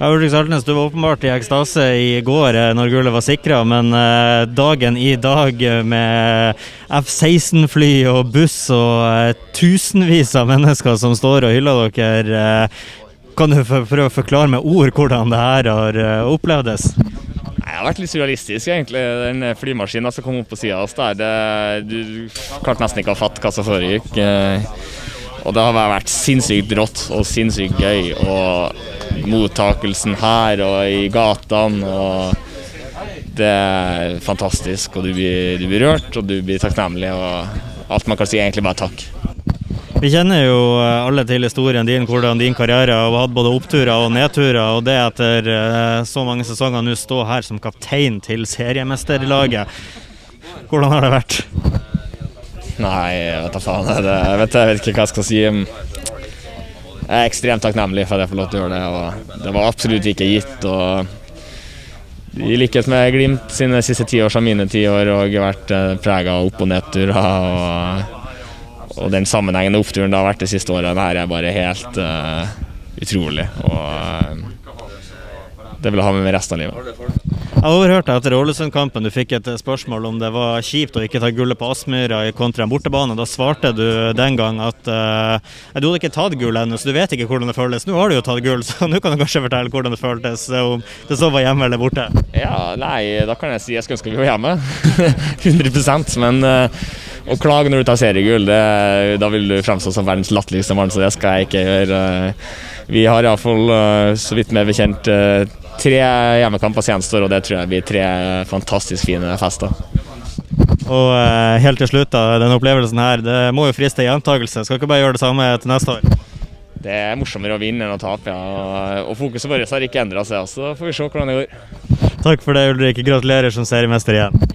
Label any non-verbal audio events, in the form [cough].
Ulrik Saltnes, du var åpenbart i ekstase i går eh, når gullet var sikra, men eh, dagen i dag med F-16-fly og buss og eh, tusenvis av mennesker som står og hyller dere, eh, kan du prøve å forklare med ord hvordan det her har eh, opplevdes? Det har vært litt surrealistisk, egentlig. Den flymaskinen som kom opp på sida av oss der, du klarte nesten ikke å fatte hva som foregikk. Og det har vært sinnssykt rått og sinnssykt gøy. Og mottakelsen her og i gatene og Det er fantastisk. Og du blir, du blir rørt, og du blir takknemlig. Og alt man kan si, egentlig bare takk. Vi kjenner jo eh, alle til historien din, hvordan din karriere har hatt både oppturer og nedturer, og det etter eh, så mange sesonger nå stå her som kaptein til seriemesterlaget. Hvordan har det vært? Nei, jeg vet da faen. Det, jeg, vet, jeg vet ikke hva jeg skal si. Jeg er ekstremt takknemlig for at jeg får lov til å gjøre det. Og det var absolutt ikke gitt. Og I likhet med Glimt sine siste ti år som mine ti år og vært prega av opp- og nedturer. Og, og den sammenhengende oppturen det har vært de siste årene, her er bare helt uh, utrolig. Og uh, det vil jeg ha med meg resten av livet. Jeg overhørte etter Ålesund-kampen du fikk et spørsmål om det var kjipt å ikke ta gullet på Aspmyra kontra en bortebane. Da svarte du den gang at uh, du hadde ikke tatt gull ennå, så du vet ikke hvordan det føles. Nå har du jo tatt gull, [laughs] så nå kan du kanskje fortelle hvordan det føltes, om det så var hjemme eller borte. Ja, nei, da kan jeg si jeg skulle ønske vi var hjemme. [laughs] 100 Men uh, å klage når du tar seriegull, det, da vil du fremstå som verdens latterligste mann, så det skal jeg ikke gjøre. Vi har iallfall, uh, så vidt meg bekjent, uh, tre hjemmekamper som gjenstår, og det tror jeg blir tre fantastisk fine fester. Og helt til slutt, da, denne opplevelsen her, det må jo friste gjentakelse. Skal ikke bare gjøre det samme til neste år? Det er morsommere å vinne enn å tape, ja. Og fokuset vårt har ikke endra seg, så får vi se hvordan det går. Takk for det, Ulrik. Gratulerer som seriemester igjen.